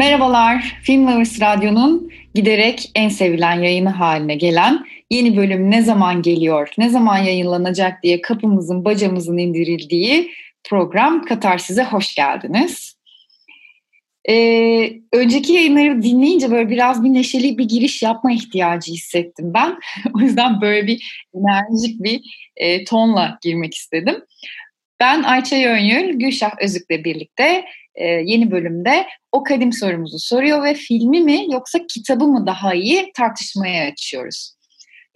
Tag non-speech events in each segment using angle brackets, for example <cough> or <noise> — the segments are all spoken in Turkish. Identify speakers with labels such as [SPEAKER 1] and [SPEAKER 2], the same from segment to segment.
[SPEAKER 1] Merhabalar, Film Lovers Radyo'nun giderek en sevilen yayını haline gelen yeni bölüm ne zaman geliyor, ne zaman yayınlanacak diye kapımızın bacamızın indirildiği program Katar size hoş geldiniz. Ee, önceki yayınları dinleyince böyle biraz bir neşeli bir giriş yapma ihtiyacı hissettim ben. <laughs> o yüzden böyle bir enerjik bir e, tonla girmek istedim. Ben Ayça Yönyül, Gülşah Özük'le birlikte e, yeni bölümde o kadim sorumuzu soruyor ve filmi mi yoksa kitabı mı daha iyi tartışmaya açıyoruz.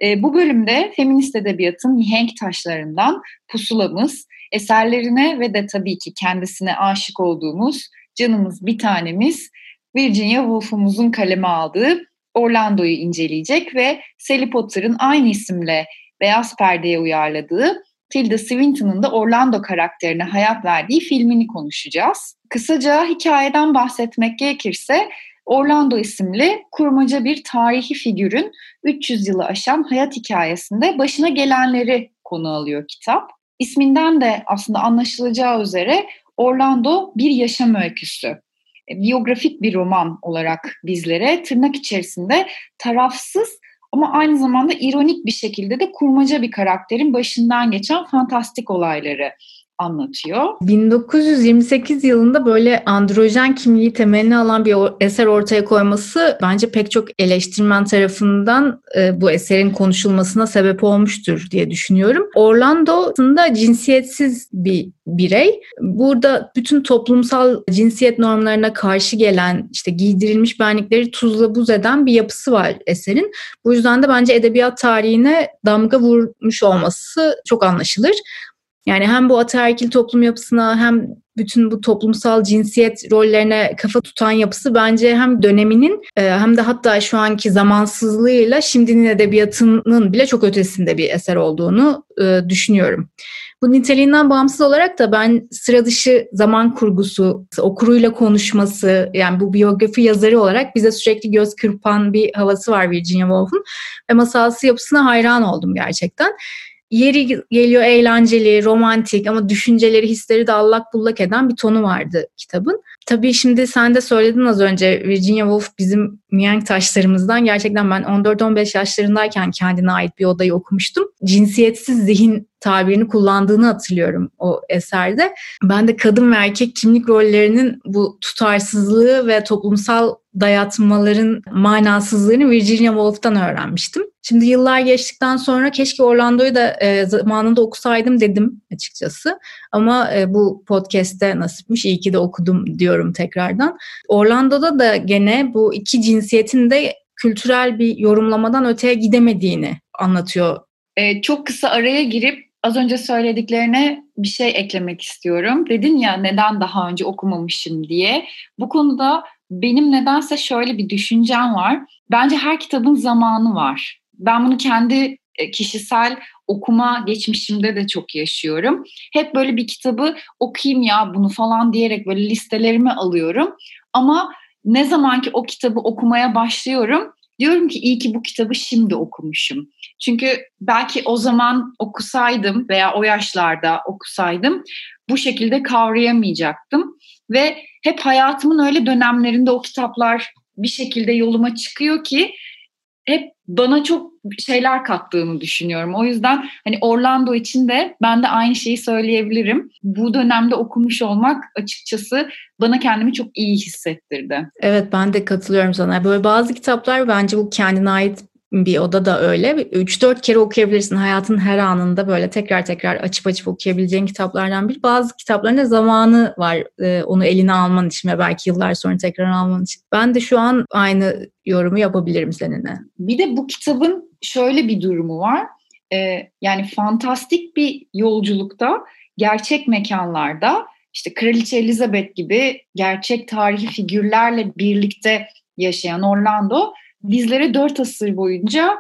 [SPEAKER 1] E, bu bölümde feminist edebiyatın mihenk taşlarından pusulamız, eserlerine ve de tabii ki kendisine aşık olduğumuz canımız bir tanemiz Virginia Woolf'umuzun kaleme aldığı Orlando'yu inceleyecek ve Sally Potter'ın aynı isimle Beyaz Perde'ye uyarladığı Tilda Swinton'ın da Orlando karakterine hayat verdiği filmini konuşacağız. Kısaca hikayeden bahsetmek gerekirse Orlando isimli kurmaca bir tarihi figürün 300 yılı aşan hayat hikayesinde başına gelenleri konu alıyor kitap. İsminden de aslında anlaşılacağı üzere Orlando bir yaşam öyküsü. E, biyografik bir roman olarak bizlere tırnak içerisinde tarafsız ama aynı zamanda ironik bir şekilde de kurmaca bir karakterin başından geçen fantastik olayları anlatıyor.
[SPEAKER 2] 1928 yılında böyle androjen kimliği temelini alan bir eser ortaya koyması bence pek çok eleştirmen tarafından e, bu eserin konuşulmasına sebep olmuştur diye düşünüyorum. Orlando aslında cinsiyetsiz bir birey. Burada bütün toplumsal cinsiyet normlarına karşı gelen işte giydirilmiş benlikleri tuzla buz eden bir yapısı var eserin. Bu yüzden de bence edebiyat tarihine damga vurmuş olması çok anlaşılır. Yani hem bu ataerkil toplum yapısına hem bütün bu toplumsal cinsiyet rollerine kafa tutan yapısı bence hem döneminin e, hem de hatta şu anki zamansızlığıyla şimdinin edebiyatının bile çok ötesinde bir eser olduğunu e, düşünüyorum. Bu niteliğinden bağımsız olarak da ben sıra dışı zaman kurgusu, okuruyla konuşması, yani bu biyografi yazarı olarak bize sürekli göz kırpan bir havası var Virginia Woolf'un ve masalsı yapısına hayran oldum gerçekten. Yeri geliyor eğlenceli, romantik ama düşünceleri, hisleri de allak bullak eden bir tonu vardı kitabın. Tabii şimdi sen de söyledin az önce Virginia Woolf bizim mihenk taşlarımızdan. Gerçekten ben 14-15 yaşlarındayken kendine ait bir odayı okumuştum. Cinsiyetsiz zihin tabirini kullandığını hatırlıyorum o eserde. Ben de kadın ve erkek kimlik rollerinin bu tutarsızlığı ve toplumsal dayatmaların manasızlığını Virginia Woolf'tan öğrenmiştim. Şimdi yıllar geçtikten sonra keşke Orlando'yu da e, zamanında okusaydım dedim açıkçası. Ama e, bu podcast'te nasipmiş iyi ki de okudum diyorum tekrardan. Orlando'da da gene bu iki cinsiyetin de kültürel bir yorumlamadan öteye gidemediğini anlatıyor.
[SPEAKER 1] E, çok kısa araya girip az önce söylediklerine bir şey eklemek istiyorum. Dedin ya neden daha önce okumamışım diye. Bu konuda benim nedense şöyle bir düşüncem var. Bence her kitabın zamanı var. Ben bunu kendi e, kişisel okuma geçmişimde de çok yaşıyorum. Hep böyle bir kitabı okuyayım ya bunu falan diyerek böyle listelerime alıyorum. Ama ne zaman ki o kitabı okumaya başlıyorum diyorum ki iyi ki bu kitabı şimdi okumuşum. Çünkü belki o zaman okusaydım veya o yaşlarda okusaydım bu şekilde kavrayamayacaktım. Ve hep hayatımın öyle dönemlerinde o kitaplar bir şekilde yoluma çıkıyor ki hep bana çok şeyler kattığını düşünüyorum. O yüzden hani Orlando için de ben de aynı şeyi söyleyebilirim. Bu dönemde okumuş olmak açıkçası bana kendimi çok iyi hissettirdi.
[SPEAKER 2] Evet ben de katılıyorum sana. Böyle bazı kitaplar bence bu kendine ait bir oda da öyle. 3-4 kere okuyabilirsin. Hayatın her anında böyle tekrar tekrar açıp açıp okuyabileceğin kitaplardan bir. Bazı kitapların da zamanı var e, onu eline alman için ve belki yıllar sonra tekrar alman için. Ben de şu an aynı yorumu yapabilirim seninle.
[SPEAKER 1] Bir de bu kitabın şöyle bir durumu var. Ee, yani fantastik bir yolculukta gerçek mekanlarda işte Kraliçe Elizabeth gibi gerçek tarihi figürlerle birlikte yaşayan Orlando bizlere dört asır boyunca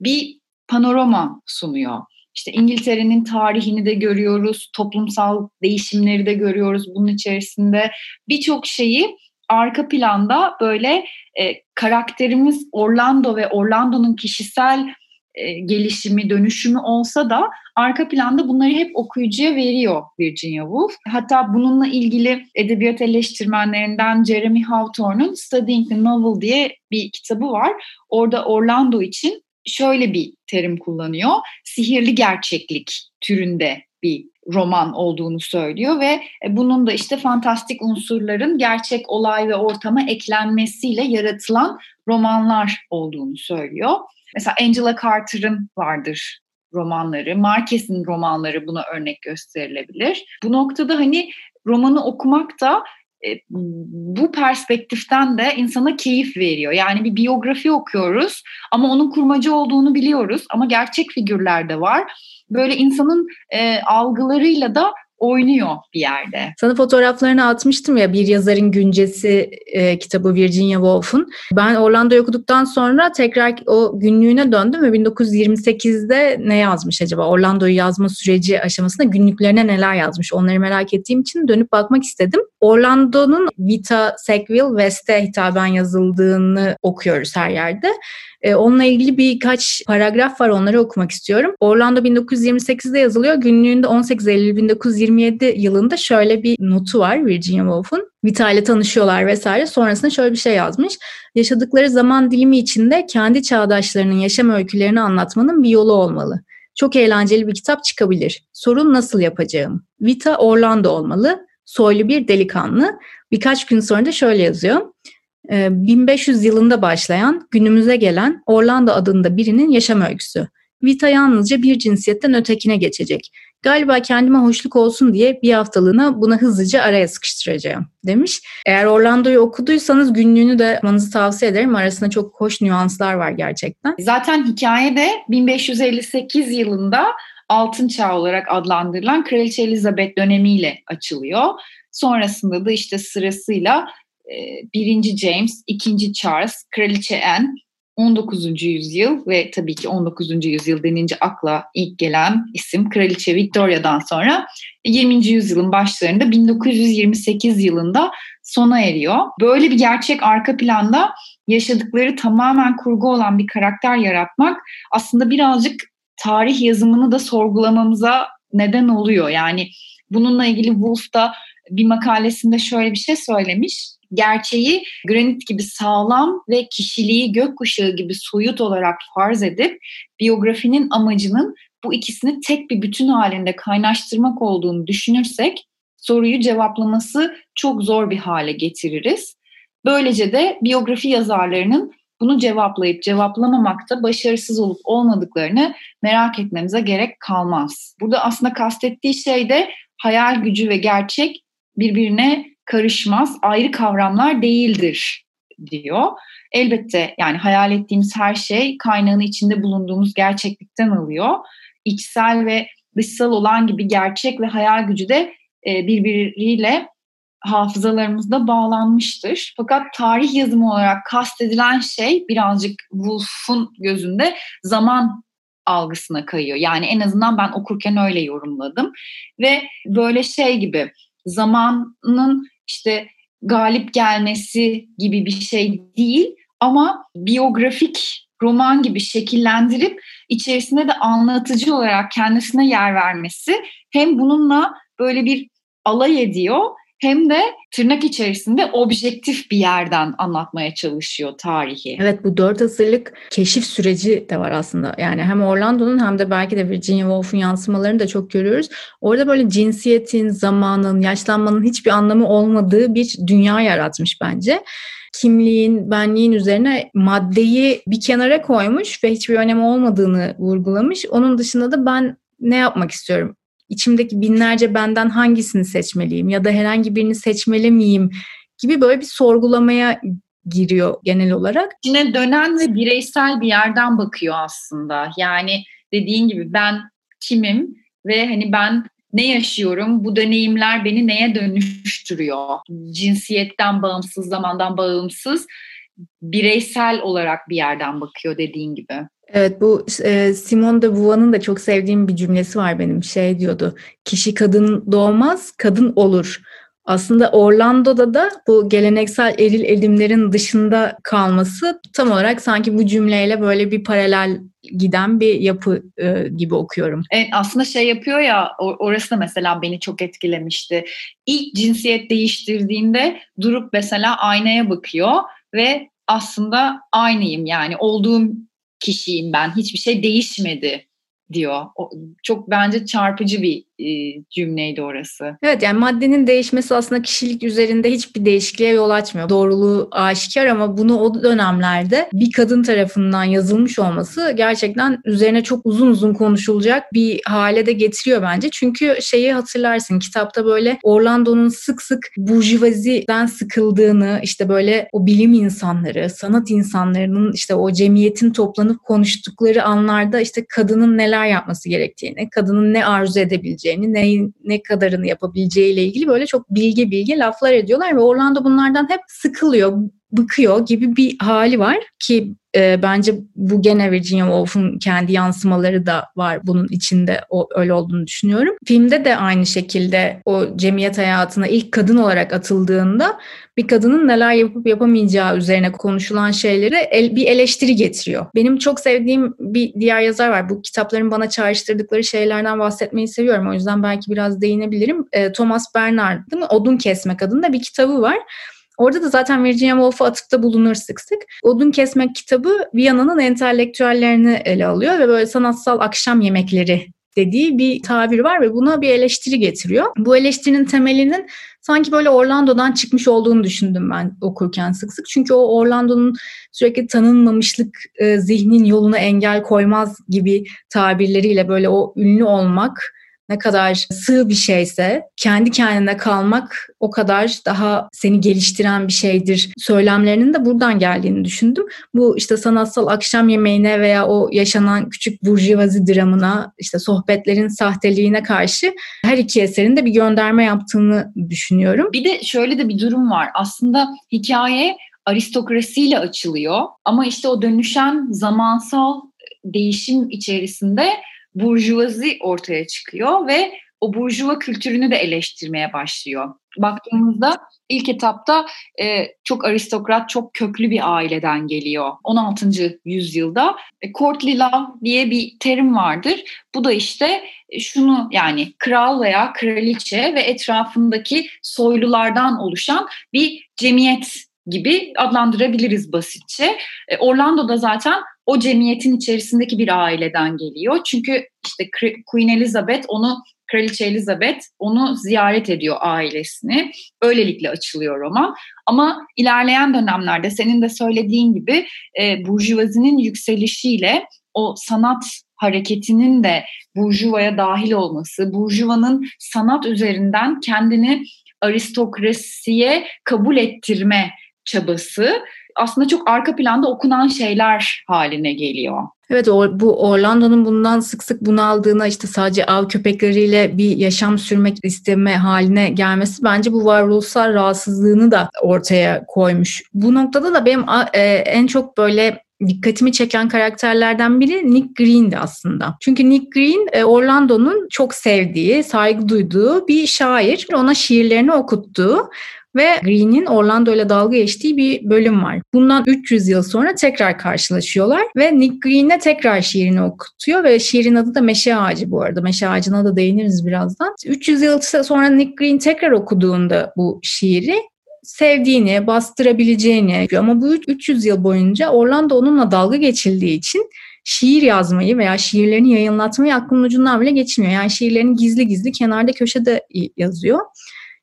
[SPEAKER 1] bir panorama sunuyor. İşte İngiltere'nin tarihini de görüyoruz, toplumsal değişimleri de görüyoruz bunun içerisinde. Birçok şeyi arka planda böyle e, karakterimiz Orlando ve Orlando'nun kişisel e, gelişimi, dönüşümü olsa da arka planda bunları hep okuyucuya veriyor Virginia Woolf. Hatta bununla ilgili edebiyat eleştirmenlerinden Jeremy Hawthorne'un Studying the Novel diye bir kitabı var. Orada Orlando için şöyle bir terim kullanıyor. Sihirli gerçeklik türünde bir roman olduğunu söylüyor ve bunun da işte fantastik unsurların gerçek olay ve ortama eklenmesiyle yaratılan romanlar olduğunu söylüyor. Mesela Angela Carter'ın vardır romanları, Marquez'in romanları buna örnek gösterilebilir. Bu noktada hani romanı okumak da e, bu perspektiften de insana keyif veriyor. Yani bir biyografi okuyoruz ama onun kurmacı olduğunu biliyoruz ama gerçek figürler de var. Böyle insanın e, algılarıyla da oynuyor bir yerde.
[SPEAKER 2] Sana fotoğraflarını atmıştım ya bir yazarın güncesi e, kitabı Virginia Woolf'un. Ben Orlando'yu okuduktan sonra tekrar o günlüğüne döndüm ve 1928'de ne yazmış acaba? Orlando'yu yazma süreci aşamasında günlüklerine neler yazmış? Onları merak ettiğim için dönüp bakmak istedim. Orlando'nun Vita Sackville West'e hitaben yazıldığını okuyoruz her yerde. E, onunla ilgili birkaç paragraf var onları okumak istiyorum. Orlando 1928'de yazılıyor. Günlüğünde 18 Eylül 1927 yılında şöyle bir notu var Virginia Woolf'un. Vita ile tanışıyorlar vesaire. Sonrasında şöyle bir şey yazmış. Yaşadıkları zaman dilimi içinde kendi çağdaşlarının yaşam öykülerini anlatmanın bir yolu olmalı. Çok eğlenceli bir kitap çıkabilir. Sorun nasıl yapacağım? Vita Orlando olmalı. Soylu bir delikanlı. Birkaç gün sonra da şöyle yazıyor. 1500 ee, yılında başlayan, günümüze gelen Orlando adında birinin yaşam öyküsü. Vita yalnızca bir cinsiyetten ötekine geçecek. Galiba kendime hoşluk olsun diye bir haftalığına buna hızlıca araya sıkıştıracağım demiş. Eğer Orlando'yu okuduysanız günlüğünü de okumanızı tavsiye ederim. Arasında çok hoş nüanslar var gerçekten.
[SPEAKER 1] Zaten hikayede 1558 yılında Altın Çağ olarak adlandırılan Kraliçe Elizabeth dönemiyle açılıyor. Sonrasında da işte sırasıyla birinci James, ikinci Charles, Kraliçe Anne, 19. yüzyıl ve tabii ki 19. yüzyıl denince akla ilk gelen isim Kraliçe Victoria'dan sonra 20. yüzyılın başlarında 1928 yılında sona eriyor. Böyle bir gerçek arka planda yaşadıkları tamamen kurgu olan bir karakter yaratmak aslında birazcık tarih yazımını da sorgulamamıza neden oluyor. Yani bununla ilgili Wolf da bir makalesinde şöyle bir şey söylemiş gerçeği granit gibi sağlam ve kişiliği gökkuşağı gibi soyut olarak farz edip biyografinin amacının bu ikisini tek bir bütün halinde kaynaştırmak olduğunu düşünürsek soruyu cevaplaması çok zor bir hale getiririz. Böylece de biyografi yazarlarının bunu cevaplayıp cevaplamamakta başarısız olup olmadıklarını merak etmemize gerek kalmaz. Burada aslında kastettiği şey de hayal gücü ve gerçek birbirine karışmaz, ayrı kavramlar değildir diyor. Elbette yani hayal ettiğimiz her şey kaynağını içinde bulunduğumuz gerçeklikten alıyor. İçsel ve dışsal olan gibi gerçek ve hayal gücü de e, birbiriyle hafızalarımızda bağlanmıştır. Fakat tarih yazımı olarak kastedilen şey birazcık Wolf'un gözünde zaman algısına kayıyor. Yani en azından ben okurken öyle yorumladım. Ve böyle şey gibi zamanın işte galip gelmesi gibi bir şey değil ama biyografik roman gibi şekillendirip içerisinde de anlatıcı olarak kendisine yer vermesi hem bununla böyle bir alay ediyor hem de tırnak içerisinde objektif bir yerden anlatmaya çalışıyor tarihi.
[SPEAKER 2] Evet bu dört asırlık keşif süreci de var aslında. Yani hem Orlando'nun hem de belki de Virginia Woolf'un yansımalarını da çok görüyoruz. Orada böyle cinsiyetin, zamanın, yaşlanmanın hiçbir anlamı olmadığı bir dünya yaratmış bence kimliğin, benliğin üzerine maddeyi bir kenara koymuş ve hiçbir önemi olmadığını vurgulamış. Onun dışında da ben ne yapmak istiyorum? İçimdeki binlerce benden hangisini seçmeliyim ya da herhangi birini seçmeli miyim gibi böyle bir sorgulamaya giriyor genel olarak.
[SPEAKER 1] Yine dönen ve bireysel bir yerden bakıyor aslında. Yani dediğin gibi ben kimim ve hani ben ne yaşıyorum? Bu deneyimler beni neye dönüştürüyor? Cinsiyetten bağımsız, zamandan bağımsız bireysel olarak bir yerden bakıyor dediğin gibi.
[SPEAKER 2] Evet bu e, Simone de Beauvoir'ın da çok sevdiğim bir cümlesi var benim. Şey diyordu. Kişi kadın doğmaz, kadın olur. Aslında Orlando'da da bu geleneksel eril edimlerin dışında kalması tam olarak sanki bu cümleyle böyle bir paralel giden bir yapı e, gibi okuyorum.
[SPEAKER 1] Evet aslında şey yapıyor ya orası da mesela beni çok etkilemişti. İlk cinsiyet değiştirdiğinde durup mesela aynaya bakıyor ve aslında aynıyım yani olduğum kişiyim ben. Hiçbir şey değişmedi diyor. O, çok bence çarpıcı bir e, cümleydi orası.
[SPEAKER 2] Evet yani maddenin değişmesi aslında kişilik üzerinde hiçbir değişikliğe yol açmıyor. Doğruluğu aşikar ama bunu o dönemlerde bir kadın tarafından yazılmış olması gerçekten üzerine çok uzun uzun konuşulacak bir hale de getiriyor bence. Çünkü şeyi hatırlarsın kitapta böyle Orlando'nun sık sık burjuvaziden sıkıldığını işte böyle o bilim insanları, sanat insanlarının işte o cemiyetin toplanıp konuştukları anlarda işte kadının neler yapması gerektiğini, kadının ne arzu edebileceğini ne, ne kadarını yapabileceğiyle ilgili böyle çok bilgi bilgi laflar ediyorlar ve Orlando bunlardan hep sıkılıyor, bıkıyor gibi bir hali var ki e, bence bu gene Virginia Woolf'un kendi yansımaları da var bunun içinde o öyle olduğunu düşünüyorum. Filmde de aynı şekilde o cemiyet hayatına ilk kadın olarak atıldığında bir kadının neler yapıp yapamayacağı üzerine konuşulan şeyleri el, bir eleştiri getiriyor. Benim çok sevdiğim bir diğer yazar var. Bu kitapların bana çağrıştırdıkları şeylerden bahsetmeyi seviyorum. O yüzden belki biraz değinebilirim. E, Thomas Bernard değil mi? Odun Kesmek adında bir kitabı var. Orada da zaten Virginia Woolf'a atıfta bulunur sık sık. Odun Kesmek kitabı Viyana'nın entelektüellerini ele alıyor ve böyle sanatsal akşam yemekleri dediği bir tabir var ve buna bir eleştiri getiriyor. Bu eleştirinin temelinin sanki böyle Orlando'dan çıkmış olduğunu düşündüm ben okurken sık sık. Çünkü o Orlando'nun sürekli tanınmamışlık e, zihnin yoluna engel koymaz gibi tabirleriyle böyle o ünlü olmak ne kadar sığ bir şeyse kendi kendine kalmak o kadar daha seni geliştiren bir şeydir söylemlerinin de buradan geldiğini düşündüm. Bu işte sanatsal akşam yemeğine veya o yaşanan küçük burjuvazi dramına işte sohbetlerin sahteliğine karşı her iki eserin de bir gönderme yaptığını düşünüyorum.
[SPEAKER 1] Bir de şöyle de bir durum var. Aslında hikaye aristokrasiyle açılıyor ama işte o dönüşen zamansal değişim içerisinde burjuvazi ortaya çıkıyor ve o burjuva kültürünü de eleştirmeye başlıyor. Baktığımızda ilk etapta e, çok aristokrat, çok köklü bir aileden geliyor. 16. yüzyılda e, courtly law diye bir terim vardır. Bu da işte e, şunu yani kral veya kraliçe ve etrafındaki soylulardan oluşan bir cemiyet gibi adlandırabiliriz basitçe. E, Orlando'da zaten o cemiyetin içerisindeki bir aileden geliyor. Çünkü işte Queen Elizabeth onu Kraliçe Elizabeth onu ziyaret ediyor ailesini. Öylelikle açılıyor roman. Ama ilerleyen dönemlerde senin de söylediğin gibi e, burjuvazinin yükselişiyle o sanat hareketinin de burjuvaya dahil olması, burjuvanın sanat üzerinden kendini aristokrasiye kabul ettirme çabası aslında çok arka planda okunan şeyler haline geliyor.
[SPEAKER 2] Evet bu Orlando'nun bundan sık sık bunaldığına işte sadece av köpekleriyle bir yaşam sürmek isteme haline gelmesi bence bu varoluşsal rahatsızlığını da ortaya koymuş. Bu noktada da benim e, en çok böyle dikkatimi çeken karakterlerden biri Nick Green'di aslında. Çünkü Nick Green e, Orlando'nun çok sevdiği, saygı duyduğu bir şair. Ona şiirlerini okuttuğu ve Green'in Orlando ile dalga geçtiği bir bölüm var. Bundan 300 yıl sonra tekrar karşılaşıyorlar ve Nick Green'e tekrar şiirini okutuyor ve şiirin adı da Meşe Ağacı bu arada. Meşe Ağacı'na da değiniriz birazdan. 300 yıl sonra Nick Green tekrar okuduğunda bu şiiri sevdiğini, bastırabileceğini ama bu 300 yıl boyunca Orlando onunla dalga geçildiği için şiir yazmayı veya şiirlerini yayınlatmayı aklının ucundan bile geçmiyor. Yani şiirlerini gizli gizli kenarda köşede yazıyor.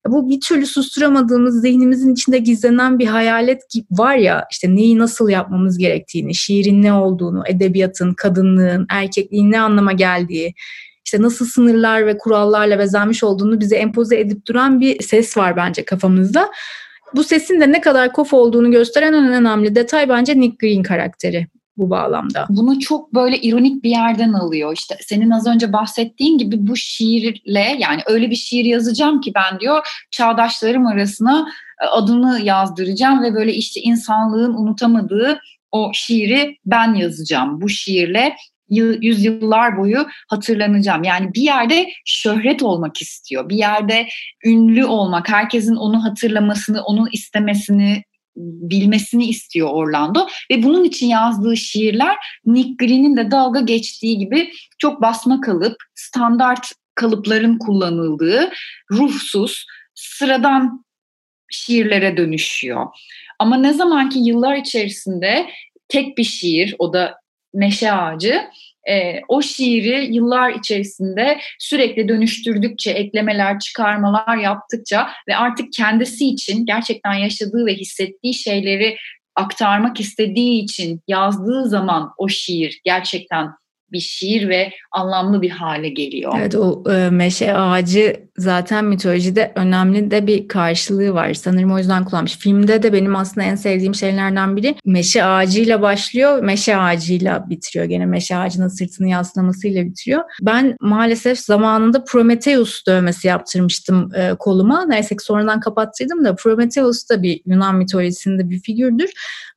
[SPEAKER 2] Bu bir türlü susturamadığımız zihnimizin içinde gizlenen bir hayalet var ya işte neyi nasıl yapmamız gerektiğini, şiirin ne olduğunu, edebiyatın, kadınlığın, erkekliğin ne anlama geldiği, işte nasıl sınırlar ve kurallarla bezenmiş olduğunu bize empoze edip duran bir ses var bence kafamızda. Bu sesin de ne kadar kof olduğunu gösteren en önemli detay bence Nick Green karakteri bu bağlamda.
[SPEAKER 1] Bunu çok böyle ironik bir yerden alıyor. İşte senin az önce bahsettiğin gibi bu şiirle yani öyle bir şiir yazacağım ki ben diyor çağdaşlarım arasına e, adını yazdıracağım ve böyle işte insanlığın unutamadığı o şiiri ben yazacağım. Bu şiirle yüzyıllar boyu hatırlanacağım. Yani bir yerde şöhret olmak istiyor. Bir yerde ünlü olmak, herkesin onu hatırlamasını, onu istemesini bilmesini istiyor Orlando ve bunun için yazdığı şiirler Nick Green'in de dalga geçtiği gibi çok basma kalıp, standart kalıpların kullanıldığı, ruhsuz, sıradan şiirlere dönüşüyor. Ama ne zamanki yıllar içerisinde tek bir şiir, o da Meşe Ağacı, e, o şiiri yıllar içerisinde sürekli dönüştürdükçe, eklemeler, çıkarmalar yaptıkça ve artık kendisi için gerçekten yaşadığı ve hissettiği şeyleri aktarmak istediği için yazdığı zaman o şiir gerçekten bir şiir ve anlamlı bir hale geliyor.
[SPEAKER 2] Evet o e, meşe ağacı zaten mitolojide önemli de bir karşılığı var. Sanırım o yüzden kullanmış. Filmde de benim aslında en sevdiğim şeylerden biri meşe ağacıyla başlıyor, meşe ağacıyla bitiriyor. Gene meşe ağacının sırtını yaslamasıyla bitiriyor. Ben maalesef zamanında Prometheus dövmesi yaptırmıştım e, koluma. Neyse ki sonradan kapattırdım da Prometheus da bir Yunan mitolojisinde bir figürdür.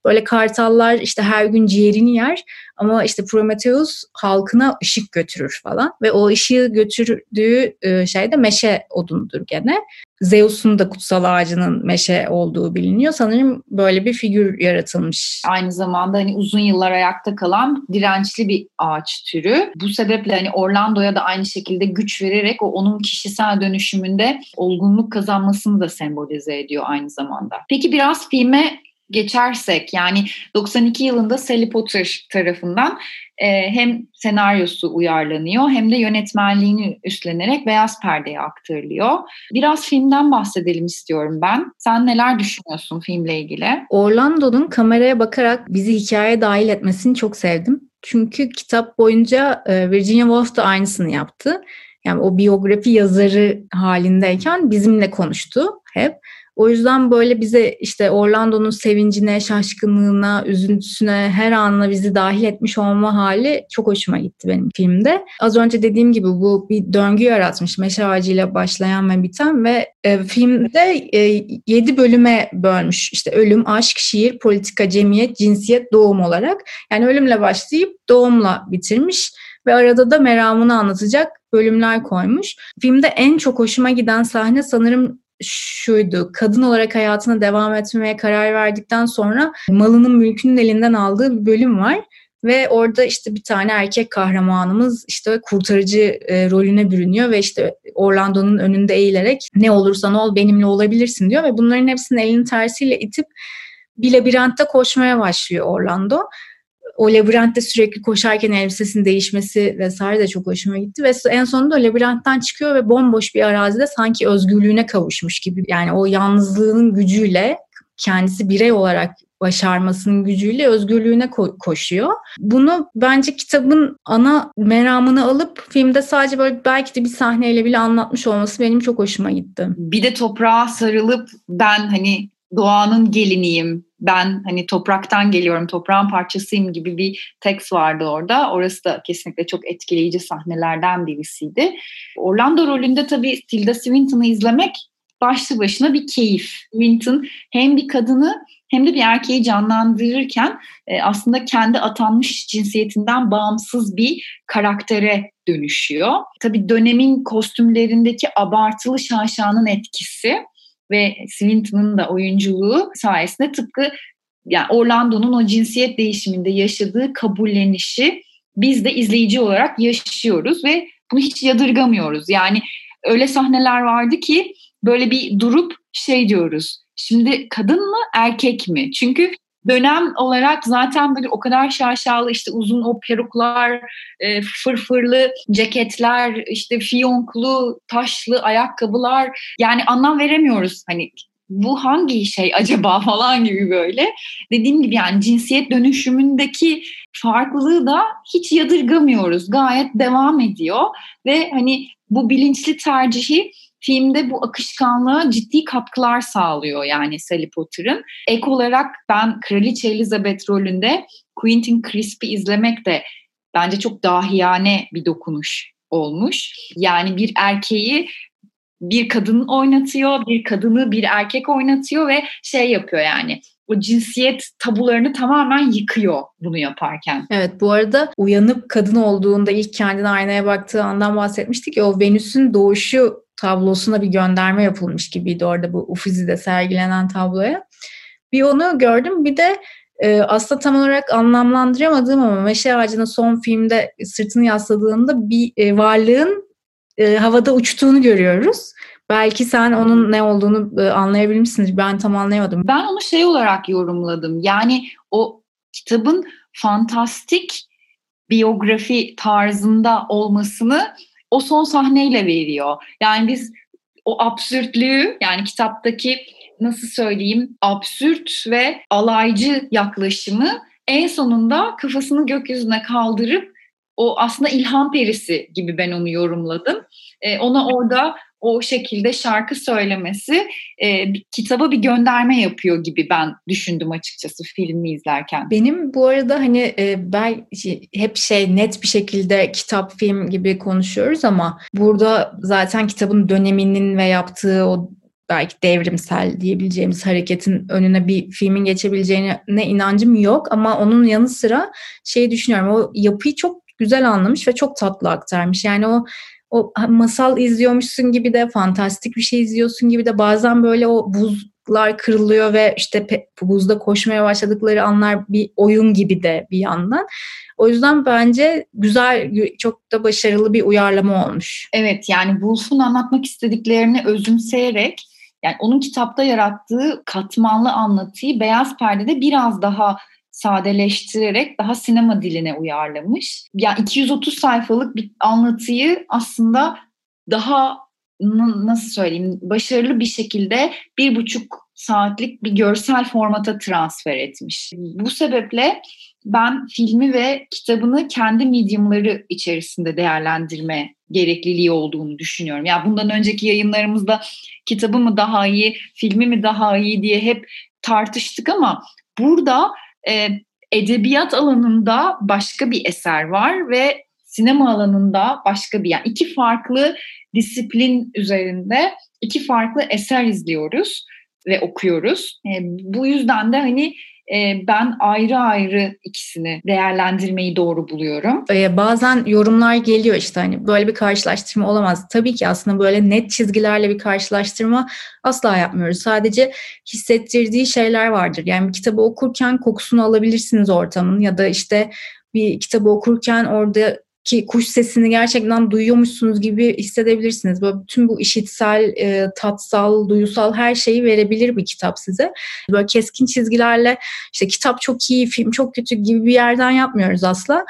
[SPEAKER 2] Böyle kartallar işte her gün ciğerini yer ama işte Prometheus halkına ışık götürür falan ve o ışığı götürdüğü e, şey de meşe odunudur gene. Zeus'un da kutsal ağacının meşe olduğu biliniyor. Sanırım böyle bir figür yaratılmış.
[SPEAKER 1] Aynı zamanda hani uzun yıllar ayakta kalan dirençli bir ağaç türü. Bu sebeple hani Orlando'ya da aynı şekilde güç vererek o onun kişisel dönüşümünde olgunluk kazanmasını da sembolize ediyor aynı zamanda. Peki biraz filme geçersek yani 92 yılında Sally Potter tarafından e, hem senaryosu uyarlanıyor hem de yönetmenliğini üstlenerek beyaz perdeye aktarılıyor. Biraz filmden bahsedelim istiyorum ben. Sen neler düşünüyorsun filmle ilgili?
[SPEAKER 2] Orlando'nun kameraya bakarak bizi hikayeye dahil etmesini çok sevdim. Çünkü kitap boyunca e, Virginia Woolf da aynısını yaptı. Yani o biyografi yazarı halindeyken bizimle konuştu hep. O yüzden böyle bize işte Orlando'nun sevincine, şaşkınlığına, üzüntüsüne, her anına bizi dahil etmiş olma hali çok hoşuma gitti benim filmde. Az önce dediğim gibi bu bir döngü yaratmış. Meşe ağacıyla başlayan ve biten ve e, filmde e, 7 bölüme bölmüş. İşte ölüm, aşk, şiir, politika, cemiyet, cinsiyet, doğum olarak. Yani ölümle başlayıp doğumla bitirmiş ve arada da meramını anlatacak bölümler koymuş. Filmde en çok hoşuma giden sahne sanırım şuydu. Kadın olarak hayatına devam etmeye karar verdikten sonra malının mülkünün elinden aldığı bir bölüm var. Ve orada işte bir tane erkek kahramanımız işte kurtarıcı e, rolüne bürünüyor ve işte Orlando'nun önünde eğilerek ne olursan ol benimle olabilirsin diyor ve bunların hepsini elinin tersiyle itip bir labirentte koşmaya başlıyor Orlando o labirentte sürekli koşarken elbisesinin değişmesi vesaire de çok hoşuma gitti. Ve en sonunda o labirentten çıkıyor ve bomboş bir arazide sanki özgürlüğüne kavuşmuş gibi. Yani o yalnızlığının gücüyle kendisi birey olarak başarmasının gücüyle özgürlüğüne ko- koşuyor. Bunu bence kitabın ana meramını alıp filmde sadece böyle belki de bir sahneyle bile anlatmış olması benim çok hoşuma gitti.
[SPEAKER 1] Bir de toprağa sarılıp ben hani doğanın geliniyim, ben hani topraktan geliyorum, toprağın parçasıyım gibi bir tekst vardı orada. Orası da kesinlikle çok etkileyici sahnelerden birisiydi. Orlando rolünde tabii Tilda Swinton'ı izlemek başlı başına bir keyif. Swinton hem bir kadını hem de bir erkeği canlandırırken e, aslında kendi atanmış cinsiyetinden bağımsız bir karaktere dönüşüyor. Tabii dönemin kostümlerindeki abartılı şaşanın etkisi ve Swinton'ın da oyunculuğu sayesinde tıpkı yani Orlando'nun o cinsiyet değişiminde yaşadığı kabullenişi biz de izleyici olarak yaşıyoruz ve bunu hiç yadırgamıyoruz. Yani öyle sahneler vardı ki böyle bir durup şey diyoruz. Şimdi kadın mı erkek mi? Çünkü dönem olarak zaten böyle o kadar şaşalı işte uzun o peruklar, e, fırfırlı ceketler, işte fiyonklu, taşlı ayakkabılar yani anlam veremiyoruz hani bu hangi şey <laughs> acaba falan gibi böyle. Dediğim gibi yani cinsiyet dönüşümündeki farklılığı da hiç yadırgamıyoruz. Gayet devam ediyor ve hani bu bilinçli tercihi filmde bu akışkanlığa ciddi katkılar sağlıyor yani Sally Potter'ın. Ek olarak ben Kraliçe Elizabeth rolünde Quentin Crisp'i izlemek de bence çok dahiyane bir dokunuş olmuş. Yani bir erkeği bir kadın oynatıyor, bir kadını bir erkek oynatıyor ve şey yapıyor yani o cinsiyet tabularını tamamen yıkıyor bunu yaparken.
[SPEAKER 2] Evet bu arada uyanıp kadın olduğunda ilk kendine aynaya baktığı andan bahsetmiştik ya o Venüs'ün doğuşu tablosuna bir gönderme yapılmış gibiydi orada bu Ufizi'de sergilenen tabloya. Bir onu gördüm bir de e, aslında tam olarak anlamlandıramadığım ama Meşe Ağacı'nın son filmde sırtını yasladığında bir e, varlığın e, havada uçtuğunu görüyoruz. Belki sen onun ne olduğunu e, anlayabilmişsindir. Ben tam anlayamadım.
[SPEAKER 1] Ben onu şey olarak yorumladım. Yani o kitabın fantastik biyografi tarzında olmasını o son sahneyle veriyor. Yani biz o absürtlüğü yani kitaptaki nasıl söyleyeyim absürt ve alaycı yaklaşımı en sonunda kafasını gökyüzüne kaldırıp o aslında ilham perisi gibi ben onu yorumladım. Ee, ona orada o şekilde şarkı söylemesi e, kitaba bir gönderme yapıyor gibi ben düşündüm açıkçası filmi izlerken.
[SPEAKER 2] Benim bu arada hani e, ben hep şey net bir şekilde kitap film gibi konuşuyoruz ama burada zaten kitabın döneminin ve yaptığı o belki devrimsel diyebileceğimiz hareketin önüne bir filmin geçebileceğine inancım yok ama onun yanı sıra şey düşünüyorum o yapıyı çok güzel anlamış ve çok tatlı aktarmış. Yani o o masal izliyormuşsun gibi de fantastik bir şey izliyorsun gibi de bazen böyle o buzlar kırılıyor ve işte buzda koşmaya başladıkları anlar bir oyun gibi de bir yandan. O yüzden bence güzel, çok da başarılı bir uyarlama olmuş.
[SPEAKER 1] Evet yani Wolf'un anlatmak istediklerini özümseyerek yani onun kitapta yarattığı katmanlı anlatıyı beyaz perdede biraz daha sadeleştirerek daha sinema diline uyarlamış. Yani 230 sayfalık bir anlatıyı aslında daha nasıl söyleyeyim başarılı bir şekilde bir buçuk saatlik bir görsel formata transfer etmiş. Bu sebeple ben filmi ve kitabını kendi mediumları içerisinde değerlendirme gerekliliği olduğunu düşünüyorum. Ya yani bundan önceki yayınlarımızda kitabı mı daha iyi, filmi mi daha iyi diye hep tartıştık ama burada e, edebiyat alanında başka bir eser var ve sinema alanında başka bir yani iki farklı disiplin üzerinde iki farklı eser izliyoruz ve okuyoruz. E, bu yüzden de hani e, ben ayrı ayrı ikisini değerlendirmeyi doğru buluyorum.
[SPEAKER 2] Ee, bazen yorumlar geliyor işte hani böyle bir karşılaştırma olamaz. Tabii ki aslında böyle net çizgilerle bir karşılaştırma asla yapmıyoruz. Sadece hissettirdiği şeyler vardır. Yani bir kitabı okurken kokusunu alabilirsiniz ortamın ya da işte bir kitabı okurken orada ki kuş sesini gerçekten duyuyormuşsunuz gibi hissedebilirsiniz. Böyle bütün bu işitsel, e, tatsal, duyusal her şeyi verebilir bir kitap size. Böyle keskin çizgilerle işte kitap çok iyi, film çok kötü gibi bir yerden yapmıyoruz asla.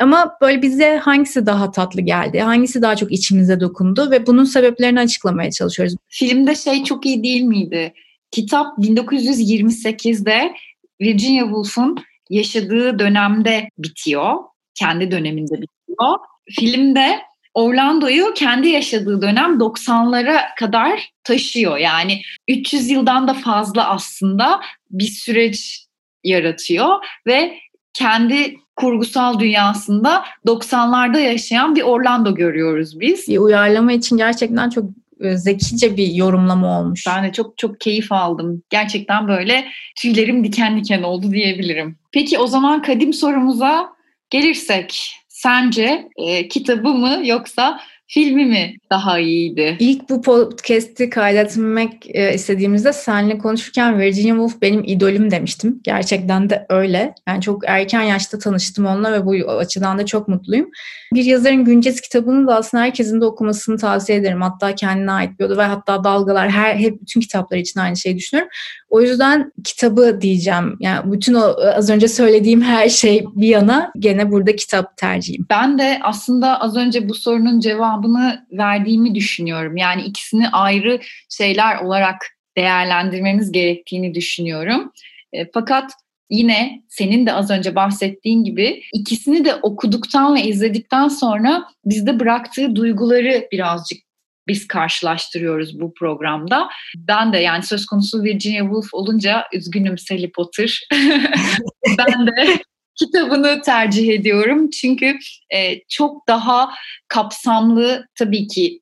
[SPEAKER 2] Ama böyle bize hangisi daha tatlı geldi, hangisi daha çok içimize dokundu ve bunun sebeplerini açıklamaya çalışıyoruz.
[SPEAKER 1] Filmde şey çok iyi değil miydi? Kitap 1928'de Virginia Woolf'un yaşadığı dönemde bitiyor. Kendi döneminde bitiyor oluyor. Filmde Orlando'yu kendi yaşadığı dönem 90'lara kadar taşıyor. Yani 300 yıldan da fazla aslında bir süreç yaratıyor ve kendi kurgusal dünyasında 90'larda yaşayan bir Orlando görüyoruz biz.
[SPEAKER 2] Bir uyarlama için gerçekten çok e, zekice bir yorumlama olmuş.
[SPEAKER 1] Ben de çok çok keyif aldım. Gerçekten böyle tüylerim diken diken oldu diyebilirim. Peki o zaman kadim sorumuza gelirsek sence e, kitabı mı yoksa filmi mi daha iyiydi?
[SPEAKER 2] İlk bu podcast'i kaydetmek e, istediğimizde seninle konuşurken Virginia Woolf benim idolüm demiştim. Gerçekten de öyle. Yani çok erken yaşta tanıştım onunla ve bu açıdan da çok mutluyum. Bir yazarın güncesi kitabını da aslında herkesin de okumasını tavsiye ederim. Hatta kendine ait bir ve hatta dalgalar her hep bütün kitaplar için aynı şeyi düşünüyorum. O yüzden kitabı diyeceğim. Yani bütün o az önce söylediğim her şey bir yana gene burada kitap tercihim.
[SPEAKER 1] Ben de aslında az önce bu sorunun cevabını verdiğimi düşünüyorum. Yani ikisini ayrı şeyler olarak değerlendirmemiz gerektiğini düşünüyorum. E, fakat yine senin de az önce bahsettiğin gibi ikisini de okuduktan ve izledikten sonra bizde bıraktığı duyguları birazcık biz karşılaştırıyoruz bu programda. Ben de yani söz konusu Virginia Woolf olunca üzgünüm Sally Potter. <laughs> ben de <laughs> kitabını tercih ediyorum. Çünkü e, çok daha kapsamlı tabii ki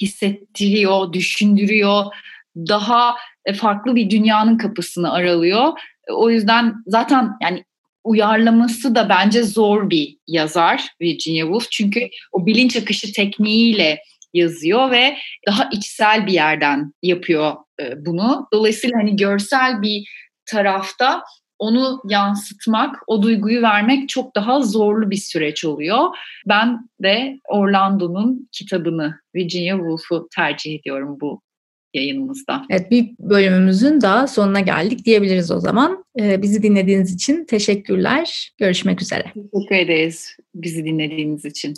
[SPEAKER 1] hissettiriyor, düşündürüyor. Daha e, farklı bir dünyanın kapısını aralıyor. O yüzden zaten yani uyarlaması da bence zor bir yazar Virginia Woolf. Çünkü o bilinç akışı tekniğiyle yazıyor ve daha içsel bir yerden yapıyor e, bunu. Dolayısıyla hani görsel bir tarafta onu yansıtmak, o duyguyu vermek çok daha zorlu bir süreç oluyor. Ben de Orlando'nun kitabını, Virginia Woolf'u tercih ediyorum bu yayınımızda.
[SPEAKER 2] Evet bir bölümümüzün daha sonuna geldik diyebiliriz o zaman. Ee, bizi dinlediğiniz için teşekkürler. Görüşmek üzere.
[SPEAKER 1] Teşekkür ederiz bizi dinlediğiniz için.